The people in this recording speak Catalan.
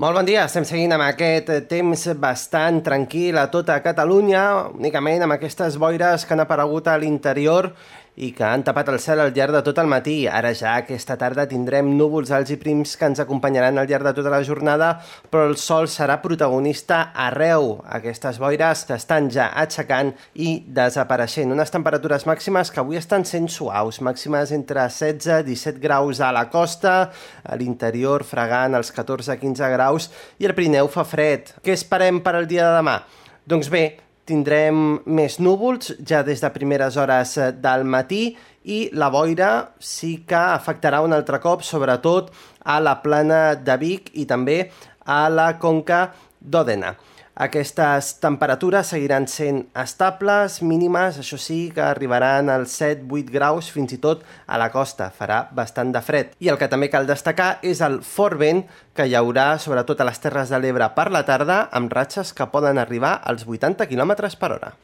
Molt bon dia, estem seguint amb aquest temps bastant tranquil a tota Catalunya, únicament amb aquestes boires que han aparegut a l'interior i que han tapat el cel al llarg de tot el matí. Ara ja aquesta tarda tindrem núvols alts i prims que ens acompanyaran al llarg de tota la jornada, però el sol serà protagonista arreu. Aquestes boires s'estan ja aixecant i desapareixent. Unes temperatures màximes que avui estan sent suaus, màximes entre 16 i 17 graus a la costa, a l'interior fregant els 14-15 graus i el Pirineu fa fred. Què esperem per al dia de demà? Doncs bé, tindrem més núvols ja des de primeres hores del matí i la boira sí que afectarà un altre cop, sobretot a la plana de Vic i també a la conca d'Òdena. Aquestes temperatures seguiran sent estables, mínimes, això sí, que arribaran als 7-8 graus, fins i tot a la costa. Farà bastant de fred. I el que també cal destacar és el fort vent que hi haurà, sobretot a les Terres de l'Ebre per la tarda, amb ratxes que poden arribar als 80 km per hora.